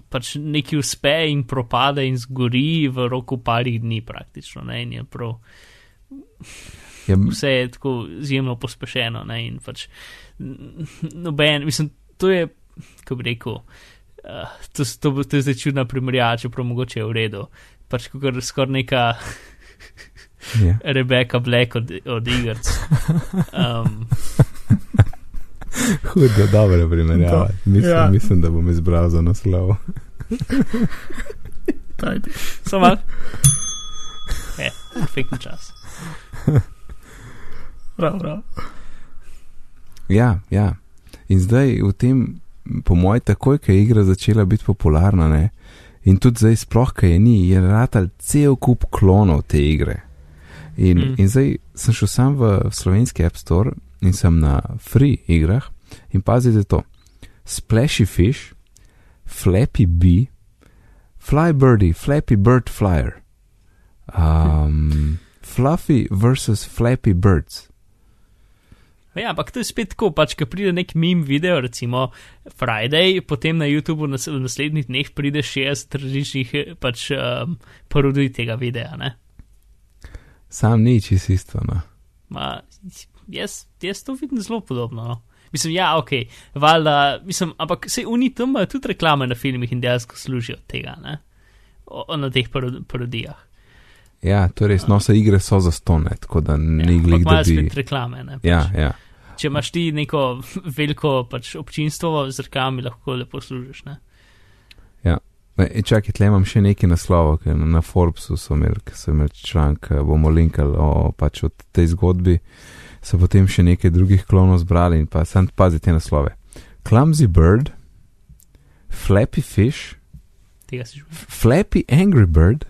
pač nekaj uspe in propade in zgori v roku parih dni praktično. Ne, in je prav ja, vse je tako izjemno pospešeno. Ne, in pač noben, mislim, to je, kako bi rekel, uh, to, to, to je zdaj čudna primerjava, čeprav mogoče je v redu. Pač kot skoraj neka ja. Rebeka Black od, od igrc. Um, Hudo, dobro primerjava. Da, Mislim, ja. mislim, da bom izbral za naslov. Samo. Je, perfektni čas. Prav, prav. Ja, ja. In zdaj v tem, po mojem, takoj, ko je igra začela biti popularna, ne, in tudi zdaj, sploh, ki je ni, je ratal cel kup klonov te igre. In, Mm. in zdaj sem šel sam v slovenski App Store in sem na free igrah in pazite to. Splashy Fish, Flappy Bee, Fly Birdie, Flappy Bird Flyer, um, Fluffy versus Flappy Birds. Ja, ampak to je spet tako, pač, ko pride nek meme video, recimo Friday, potem na YouTubu nas, v naslednjih dneh pride 60 različnih eh, pač, um, parodij tega videa. Ne? Sam ni čisto isto. No. Ma, jaz, jaz to vidim zelo podobno. No. Mislim, ja, ok, valjda, mislim, ampak se oni tam imajo tudi reklame na filmih in dejansko služijo tega, ne? O, o, na teh parod parodijah. Ja, to res, no, se igre so za stone, tako da Ja, ni ampak glih, da bi. spet reklame. Ne, pač. Ja, ja. Če imaš ti neko veliko pač, občinstvo z reklamami, lahko lepo služiš. Ne? E, čakaj, tle imam še nekaj naslovov, ker na Forbesu so imeli, ker so imeli članek, eh, bomo linkali o pač o tej zgodbi, so potem še nekaj drugih klonov zbrali in pa sam pazi te naslove. Clumsy Bird, Flappy Fish. Flappy Angry Bird,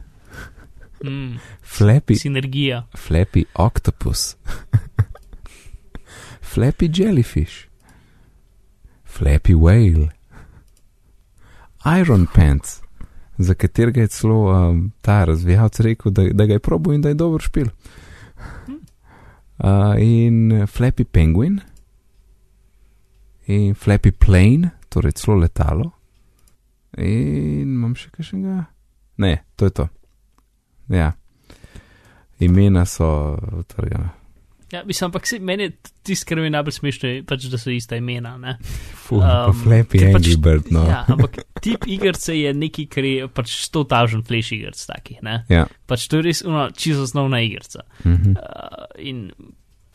Mm, Flappy, sinergija. Flappy Octopus, Flappy Jellyfish, Flappy Whale, Iron Pants, za katerega je celo um, ta razvijalec rekel, da, da ga je probil in da je dober špil. Uh, in Flappy Penguin, in Flappy Plane, torej celo letalo. In imam še kakšnega? Ne, to je to. Ja. Imena so, torej, ja. Mislim, ampak se, meni je tisto, kar mi je najbolj smešno, pač, da so ista imena. Ne? Fuh, um, Flappy ker Angry pač- Bird, no. Ja, ampak tip igrice je neki, kar je pač 100.000 flash igric takih. Ne? Ja. Pač to je res uno, čisto osnovna igrica. Mhm. Uh, in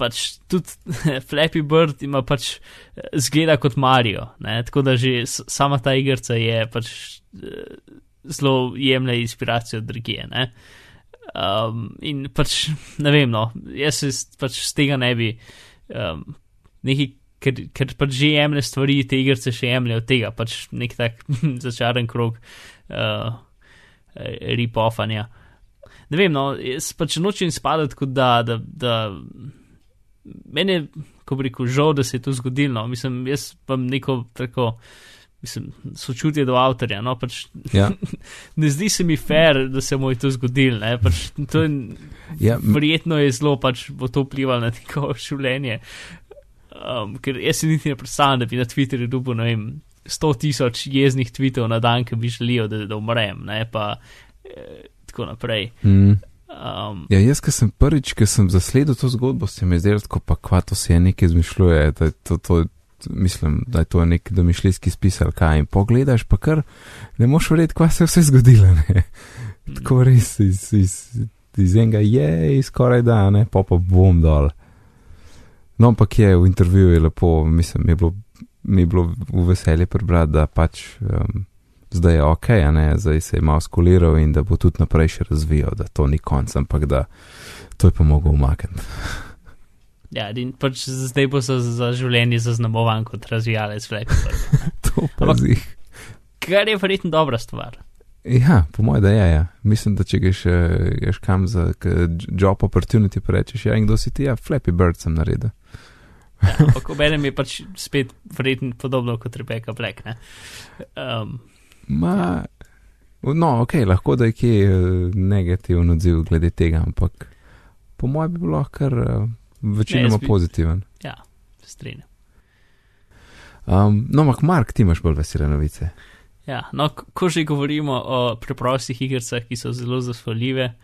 pač tudi Flappy Bird ima pač eh, zgleda kot Mario, ne? tako da že sama ta igrica je pač eh, zelo jemlje inspiracijo od drugije. Ne? Um, in pač ne vem, no, jaz se pač z tega ne bi um, nekaj. Ker, ker pač že jemlje stvari, te igrice še jemlje od tega, pač nek tak začaren krog uh, rip-offanja. Ne vem, no, jaz pač nočem spadati kot da, da, da meni je, ko bi rekel, žal, da se je to zgodilo. No. Mislim, jaz imam neko tako, mislim, sočutje do avtorja. No, pač, Ja. ne zdi se mi fair, da se mu je to zgodilo. Pač, to je, Ja, verjetno je zelo pač bo to vplivalo na njegovo življenje. Um, ker jaz si niti ne predstavljam, da bi na Twitterju dobil, ne vem, 100 tisoč jeznih tweetov na dan, ki bi želijo, da, da umrem, ne pa eh, tako naprej. mm. Um, Ja, jaz, ki sem prvič, ki sem zasledil to zgodbo, se mi je zdelo, pa kva to se je nekaj izmišljuje, da to, to, mislim, da je to nek domišljijski spis ali kaj. In pogledaš, pa kar ne moš verjeti, kva se je vse zgodilo. Ne? Tako res iz, iz, iz enega je, skoraj da, ne, pa pa bom dol. No, ampak je v intervjuju je lepo, mislim, mi je bilo, mi je bilo v veselje prebrati, da pač um, zdaj je ok, a ne, zdaj se je malo skuliral in da bo tudi naprej še razvijal, da to ni konc, ampak da to je pa mogel umakniti. Ja, in pač zdaj bo za, za življenje zaznamovan kot razvijalec Bird. to pa Ampak- zih. Kar je verjetno dobra stvar. Ja, po mojem, da je. Ja. Mislim, da če greš, eh, greš kam za job opportunity, pa rečeš, ja, in kdo si ti, ja, Flappy Bird sem naredil. Ampak obenem je pač spet verjetno podobno kot Rebecca Black. Ne? Um, Ma, no, ok, lahko da je kje eh, negativen odziv glede tega, ampak po mojem bi bilo kar eh, večinoma bi- pozitiven. ja, se strinjam. Um, no, ampak Mark, ti imaš bolj vesele novice. Ja, no, ko- že govorimo o preprostih igrah, ki so zelo zasvoljive,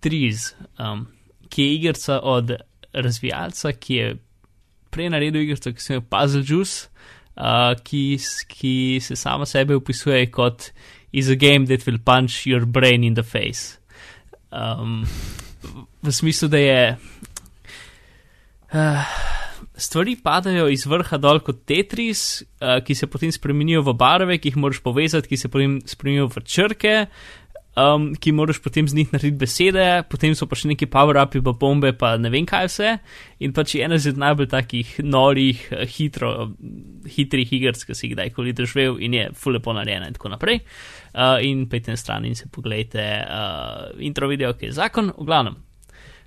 Triz, um, ki je igrica od razvijalca, ki je prej naredil igrico, ki se imenuje Puzzle Juice, uh, ki, ki se sama sebe opisuje kot is a game that will punch your brain in the face. Um, v smislu, da je. Uh, stvari padajo iz vrha dol kot Tetris, uh, ki se potem spremenijo v barve, ki jih moraš povezati, ki se potem spremenijo v črke, um, ki moraš potem z njih narediti besede, potem so pa še neki power-upi, pa bombe, pa ne vem kaj vse. In pač je ena izmed najbolj takih norih, eh, hitro, hitrih iger, ki si jih kdajkoli doživel in je ful lepo narejena in tako naprej. Uh, in pejte na stran in se pogledajte uh, intro video, ki je zakon, v glavnem.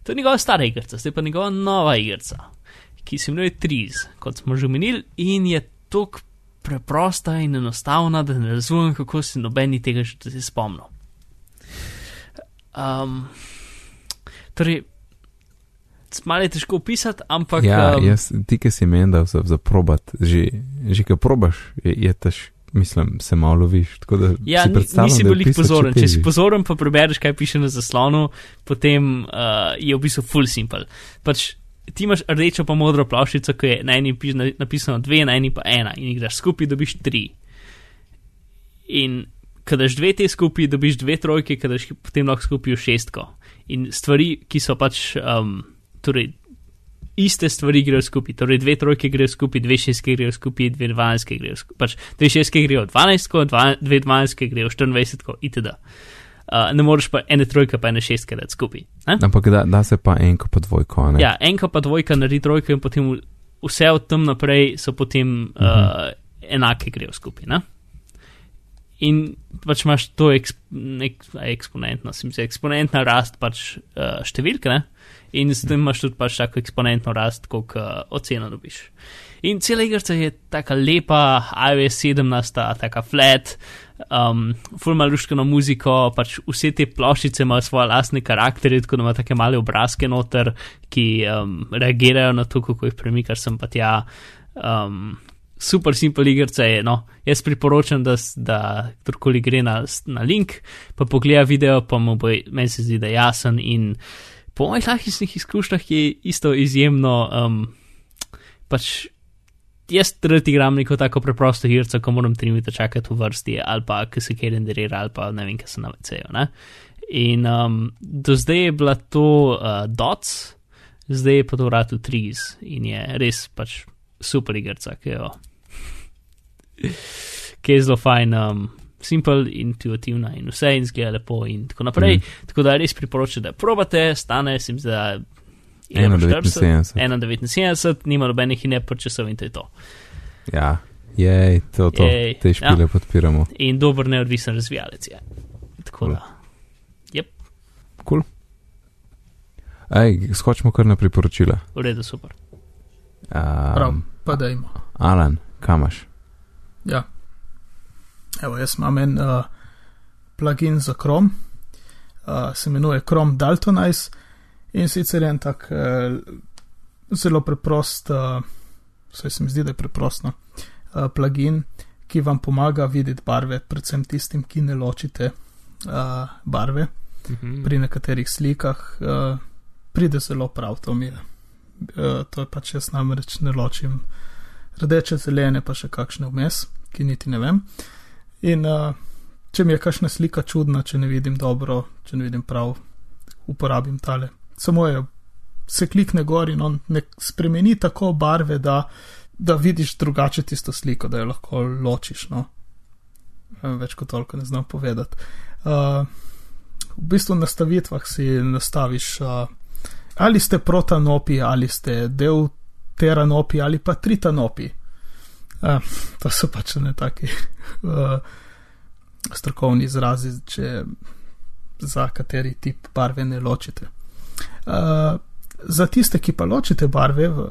To je njegova stara igrica, zdaj pa njegova nova igrica, ki se imenuje Triz, kot smo že omenili, in je tako preprosta in enostavna, da ne razumem, kako se nobeni tega še zdaj spomnil. Um, torej, malo je težko opisati, ampak ja, um, jaz, ti, ki si meni, da za, za probat, že, že ki probaš, je, je tež, mislim, se malo loviš. Tako da Ja, si nisi bil jih pozoren. Če si težje. pozoren, pa prebereš, kaj piše na zaslonu, potem uh, je v bistvu full simple. Pač ti imaš rdečo pa modro plavšico, ki je na eni piš- na- napisano dve, na eni pa ena in jih daš skupaj, dobiš tri. In kadaš dve te skupaj, dobiš dve trojke, kadaš potem lahko skupaj v šestko. In stvari, ki so pač, um, torej, iste stvari grejo skupaj. Torej, dve trojke grejo skupaj, dve šestke grejo skupaj, dve dvanajstke grejo skupaj. Pač dve šestke grejo dvanajstko, dva, dve dvanajstke grejo štiriindvajsetko, itd. Uh, ne moreš pa ene trojke, pa ene šestke dati skupaj. Ne? Ampak da, da se pa enko pa dvojko, ne? Ja, enka pa dvojka naredi trojko in potem vse od tam naprej so potem uh, uh, enake grejo skupaj. Ne? In pač imaš to eksp, nek, eksponentno, se mi zdi, eksponentna rast pač uh, številke, ne? in s tem imaš tudi pač tako eksponentno rast, koliko uh, oceno dobiš. In cela igrica je tako lepa, iOS 17, tako flat, um, fulma luškano muziko, pač vse te ploščice imajo svoje lastne karakterje, tako da ima take male obrazke noter, ki um, reagirajo na to, kako jih premikaš sem pa tja. Um, super simpel igrica je, no, jaz priporočam, da, da kdorkoli gre na, na link, pa pogleda video, pa mu bo, meni se zdi, da je jasen in po mojih lahkih izkušnjah je isto izjemno, um, pač jaz rad igram neko tako preprosto igrico, ko moram tri minute čakati v vrsti, ali pa ki se kjer renderira, ali pa ne vem, kaj se navecejo. In um, do zdaj je bila to uh, Dots, zdaj je pa to vratu Trees in je res pač super igrica, ki jo. Ki je zelo fajn, um, simpel, intuitivna in vse in zgleda lepo in tako naprej. Mm. Tako da res priporočam, da probate, stane, se mi je 1,79. 1,79, nima nobenih in ne počasov in to je to. Ja, jej, to, to, Jej, te špile ja. ja. podpiramo. In dober neodvisen razvijalec je. Tako Cool. da. Cool. Ej, skočimo kar na priporočila. V redu, super. Prav, Um, pa da ima. Alan, kamaš? Ja. Evo, jaz imam en uh, plugin za Chrome, uh, se imenuje Chrome Daltonize in sicer je en tak uh, zelo preprost, uh, vsaj se mi zdi, da je preprost, no, uh, plugin, ki vam pomaga videti barve, predvsem tistim, ki ne ločite uh, barve. Mhm. Pri nekaterih slikah uh, pride zelo prav, to mi je. Uh, to je pač jaz namreč ne ločim rdeče, zelene, pa še kakšne vmes, ki niti ne vem. In uh, če mi je kakšna slika čudna, če ne vidim dobro, če ne vidim prav, uporabim tale. Samo je, se klikne gor in on ne spremeni tako barve, da, da vidiš drugače tisto sliko, da jo lahko ločiš. No. več kot toliko ne znam povedati. Uh, v bistvu na nastavitvah si nastaviš, uh, ali ste protanopi, ali ste del teranopi, ali pa tritanopi. Uh, to so pač ne taki uh, strokovni izrazi, če za kateri tip barve ne ločite. Uh, za tiste, ki pa ločite barve, uh,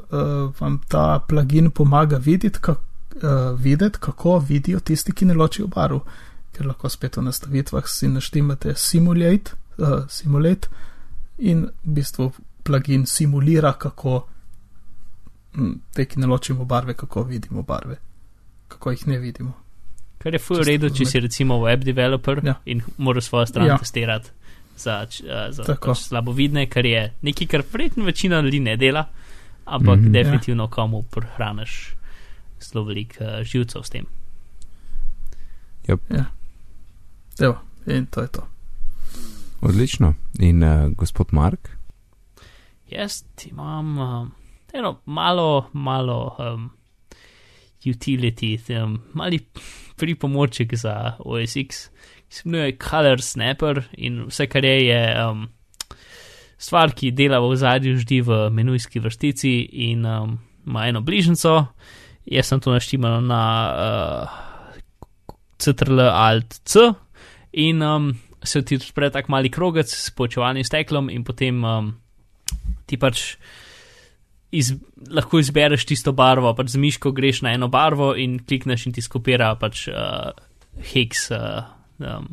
vam ta plugin pomaga videti, kak, uh, videti, kako vidijo tisti, ki ne ločijo barv, ker lahko spet v nastavitvah si naštemate simulate, uh, simulate in v bistvu plugin simulira, kako hm, te, ki ne ločimo barve, kako vidimo barve, kako jih ne vidimo. Kar je fuj redo, če si recimo web developer Ja. in moraš svojo stran Ja. testirati za, a, za pač slabovidne, kar je nekaj, kar verjetno večina ljudi ne dela, ampak Mhm. definitivno komu prehraniš zelo veliko uh, živcev s tem. Evo, in to je to. Odlično. In uh, gospod Mark? Jaz imam um, eno malo, malo um, utility, um, mali pripomoček za OS X, ki se imenuje Color Snapper in vse, kar je, je um, stvar, ki dela v zadju ždi v menujski vrstici in um, ima eno bližnjico. Jaz sem to naštimal na uh, Ctrl Alt C in um, se ti odpre tak mali krogec s počevalnim steklom in potem um, ti pač iz, lahko izbereš tisto barvo, pač z miško greš na eno barvo in klikneš in ti skopira pač uh, hex. Uh, um,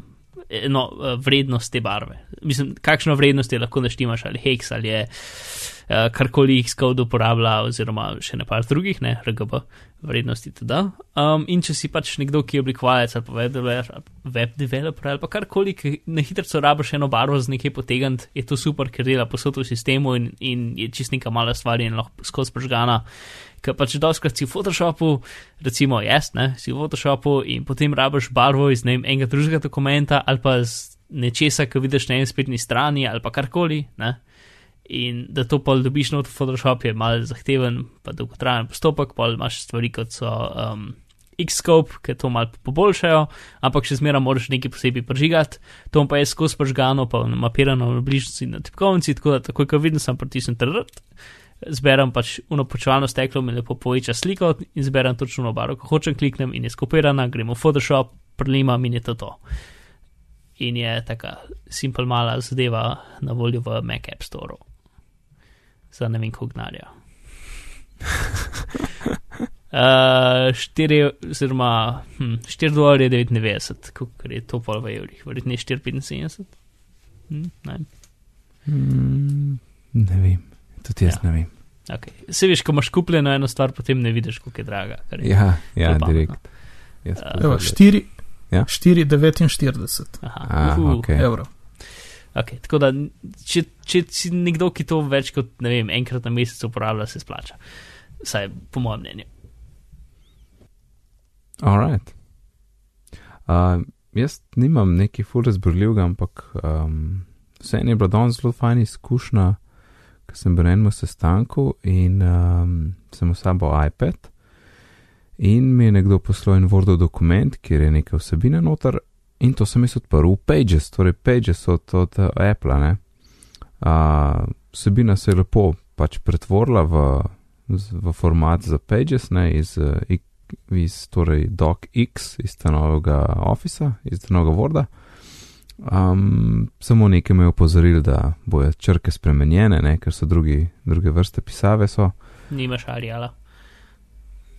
No, vrednost te barve. Mislim, kakšno vrednost je lahko naštimaš, ali hex, ali je uh, karkoli Xcode uporablja, oziroma še ne par drugih, ne, RGB vrednosti tudi. Um, in če si pač nekdo, ki je oblikovalec ali pa web developer, web developer ali pa karkoli, ki na hitro rabiš eno barvo z nekaj potegant, je to super, ker dela posod v sistemu in, in je čist neka mala stvar in lahko skozi prežgana. Ker pač doskrat si v Photoshopu, recimo jaz, ne, si v Photoshopu in potem rabiš barvo iz ne vem, enega drugega dokumenta ali pa z nečesa, ki vidiš na eni spletni strani ali pa karkoli, ne. In da to pol dobiš not v Photoshop je mal zahteven, pa dolgotrajen postopek, pol imaš stvari kot so um, Xscope, ki to mal poboljšajo, ampak še zmeraj moraš nekaj posebej prežigati. To pa je skozi prežgano, pa mapirano na bližnjici na tipkovnici, tako da takoj, ko vidim, sem pritisnjen trd, zberem pač uno počevalno steklo, mi lepo poveča sliko in zberem točno barvo, ko hočem kliknem in je skopirana, gremo v Photoshop, prelimam in je to to. In je taka simpel mala zadeva na voljo v Mac App Store. Za ne vem, koliko gnarja. Uh, 4, oziroma hm, 4 dolarje 99, koliko je to pol v evrih, verjetno je 4,75. Hm, ne. Mm, ne vem, tudi jaz Ja. ja. ne vem. Okay. Se veš, ko imaš kupljeno eno stvar, potem ne vidiš, koliko je draga. je- Ja, ja Zelo pametno. direkt. Jaz Uh, pa Evo, tudi. 4, Ja. 4,49 Aha, Ah, uhu. ok. evrov. Okay, tako da, če, če si nekdo, ki to več kot vem, enkrat na mesec uporablja, se splača. Saj, po mojem mnenju. Alright. Uh, jaz nimam neki ful razborljivega, ampak um, vseeno je bila danes zelo fajn izkušnja, ker sem bil na enem sestanku in um, sem v sabo iPad in mi je nekdo poslal en Wordov dokument, kjer je nekaj vsebine noter in to sem jaz odprl v Pages, torej Pages od, od uh, Apple. Ne? Uh, vsebina se je lepo pač pretvorila v, v format za Pages, ne, iz, uh, iz torej DocX, iz tega novega Officea, iz tega novega Worda. Um, samo nekaj me je opozoril, da bojo črke spremenjene, ne, ker so drugi, druge vrste pisave. So. Nimaš arijala.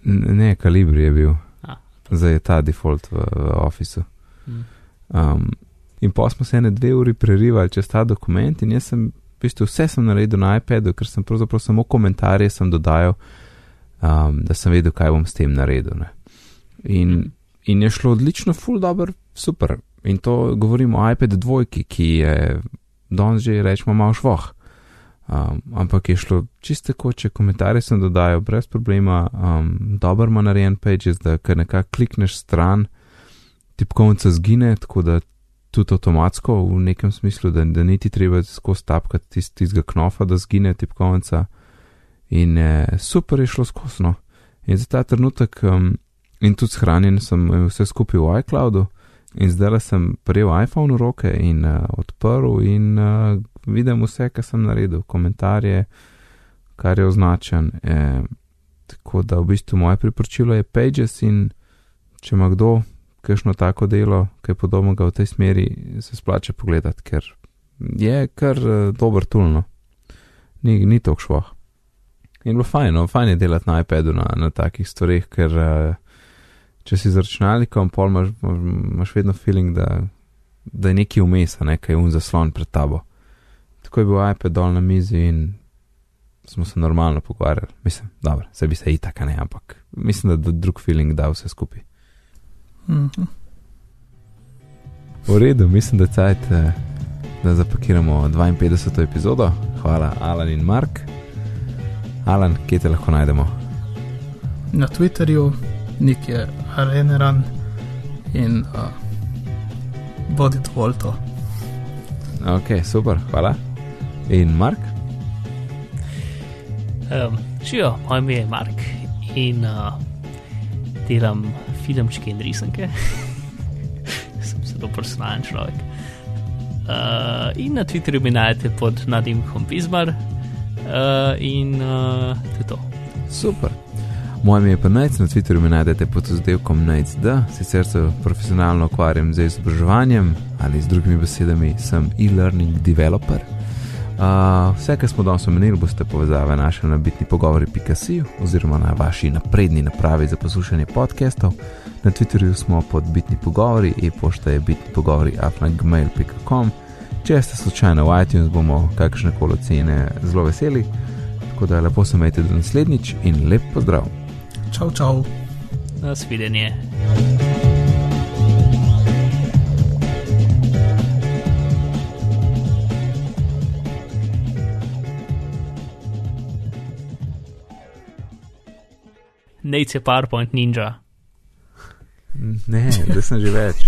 Ne, kalibri je bil, A. zdaj je ta default v, v Officeu. Um, in pa smo se ene dve uri prerivali čez ta dokument, in jaz sem, v bistvu, vse sem naredil na iPadu, ker sem pravzaprav samo komentarje sem dodajal, um, da sem vedel, kaj bom s tem naredil. Ne. In, in je šlo odlično, full dobro, super. In to govorimo o iPad dvojki, ki je danes že rečemo malo švoh. Um, ampak je šlo čisto tako, če komentarje sem dodajal brez problema, um, dobro ima narejen pages, da kar nekako klikneš stran, tipkovnica zgine, tako da tudi avtomatsko v nekem smislu, da, da niti treba skozi tapkati tist, tistega knofa, da zgine tipkovnica. In eh, super je šlo skozi. No. In za ta trenutek, um, in tudi shranjen sem imel vse skupaj v iCloudu, In zdaj sem prijel iPhone v roke in uh, odprl in uh, vidim vse, kar sem naredil, komentarje, kar je označen. Eh, tako da v bistvu moje priporočilo je Pages in če ima kdo kakšno tako delo, ki je podobnega v tej smeri, se splača pogledati, ker je kar uh, dober tulno. Ni, ni to šlo. In bilo fajn, no, fajn je delati na iPadu na, na takih stvarih, ker uh, če si z računalnikom, pol imaš, imaš vedno feeling, da, da je neki vmes, nekaj un zaslon pred tabo. Tako je bil iPad dol na mizi in smo se normalno pogovarjali. Mislim, dobro, se bi se itak, ne, ampak mislim, da drug feeling da vse skupaj. -hmm. V redu, mislim, da je cajt, eh, da zapakiramo 52. epizodo. Hvala, Alan in Mark. Alan, kje te lahko najdemo? Na Twitterju, nik je Areneran in uh, bodi dovolj to. Ok, super, hvala. In Mark? Um, Živijo, moje ime je Mark in uh, delam filmčke in risanke. Sem zelo personalen človek. Uh, in na Twitterju mi najdete pod nadimkom Bizmar uh, in uh, to je to. Super. Moje ime je pa Najc, na Twitterju me najdete pod oddelkom NajcD, sicer se profesionalno ukvarjam z izobraževanjem ali z drugimi besedami, sem e-learning developer. Uh, vse, kar smo danes omenili, boste povezave našli na bitni pogovori.com oziroma na vaši napredni napravi za poslušanje podcastov. Na Twitterju smo pod bitni pogovori, e-pošta je bitni pogovori afnagmail.com. Če ste slučajno v iTunes, bomo kakršne koli ocene zelo veseli. Tako da lepo se majte do naslednjič in lep pozdrav. Čau, čau. Nasvidenje. Nate je PowerPoint ninja. Ne, da sem že več.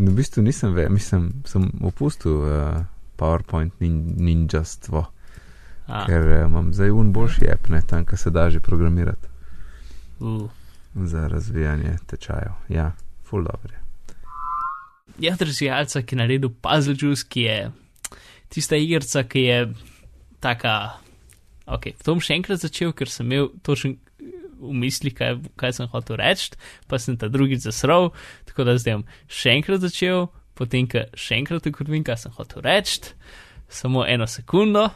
V bistvu nisem več, mislim, sem opustil uh, PowerPoint nin ninjastvo, A, ker uh, imam zdaj un boljši app, ne tam, kar se da že programirati uh. za razvijanje tečajev. Ja, full dobro je. Je razvijalca, ki je naredil Puzzle Juice, ki je tista igrica, ki je taka. Ok, to bom še enkrat začel, ker sem imel točen v mislih, kaj, kaj sem hotel reči, pa sem ta drugi zasrl, tako da zdaj bom še enkrat začel, potem, ker še enkrat ugotovim, kaj sem hotel reči, samo eno sekundo,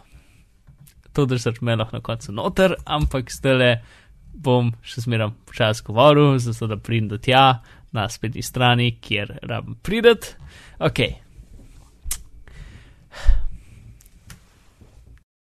to držati me lahko na koncu noter, ampak zdaj bom še zmeraj počasi govoril, zato da pridem do tja na spletni strani, kjer rabim prideti. Ok,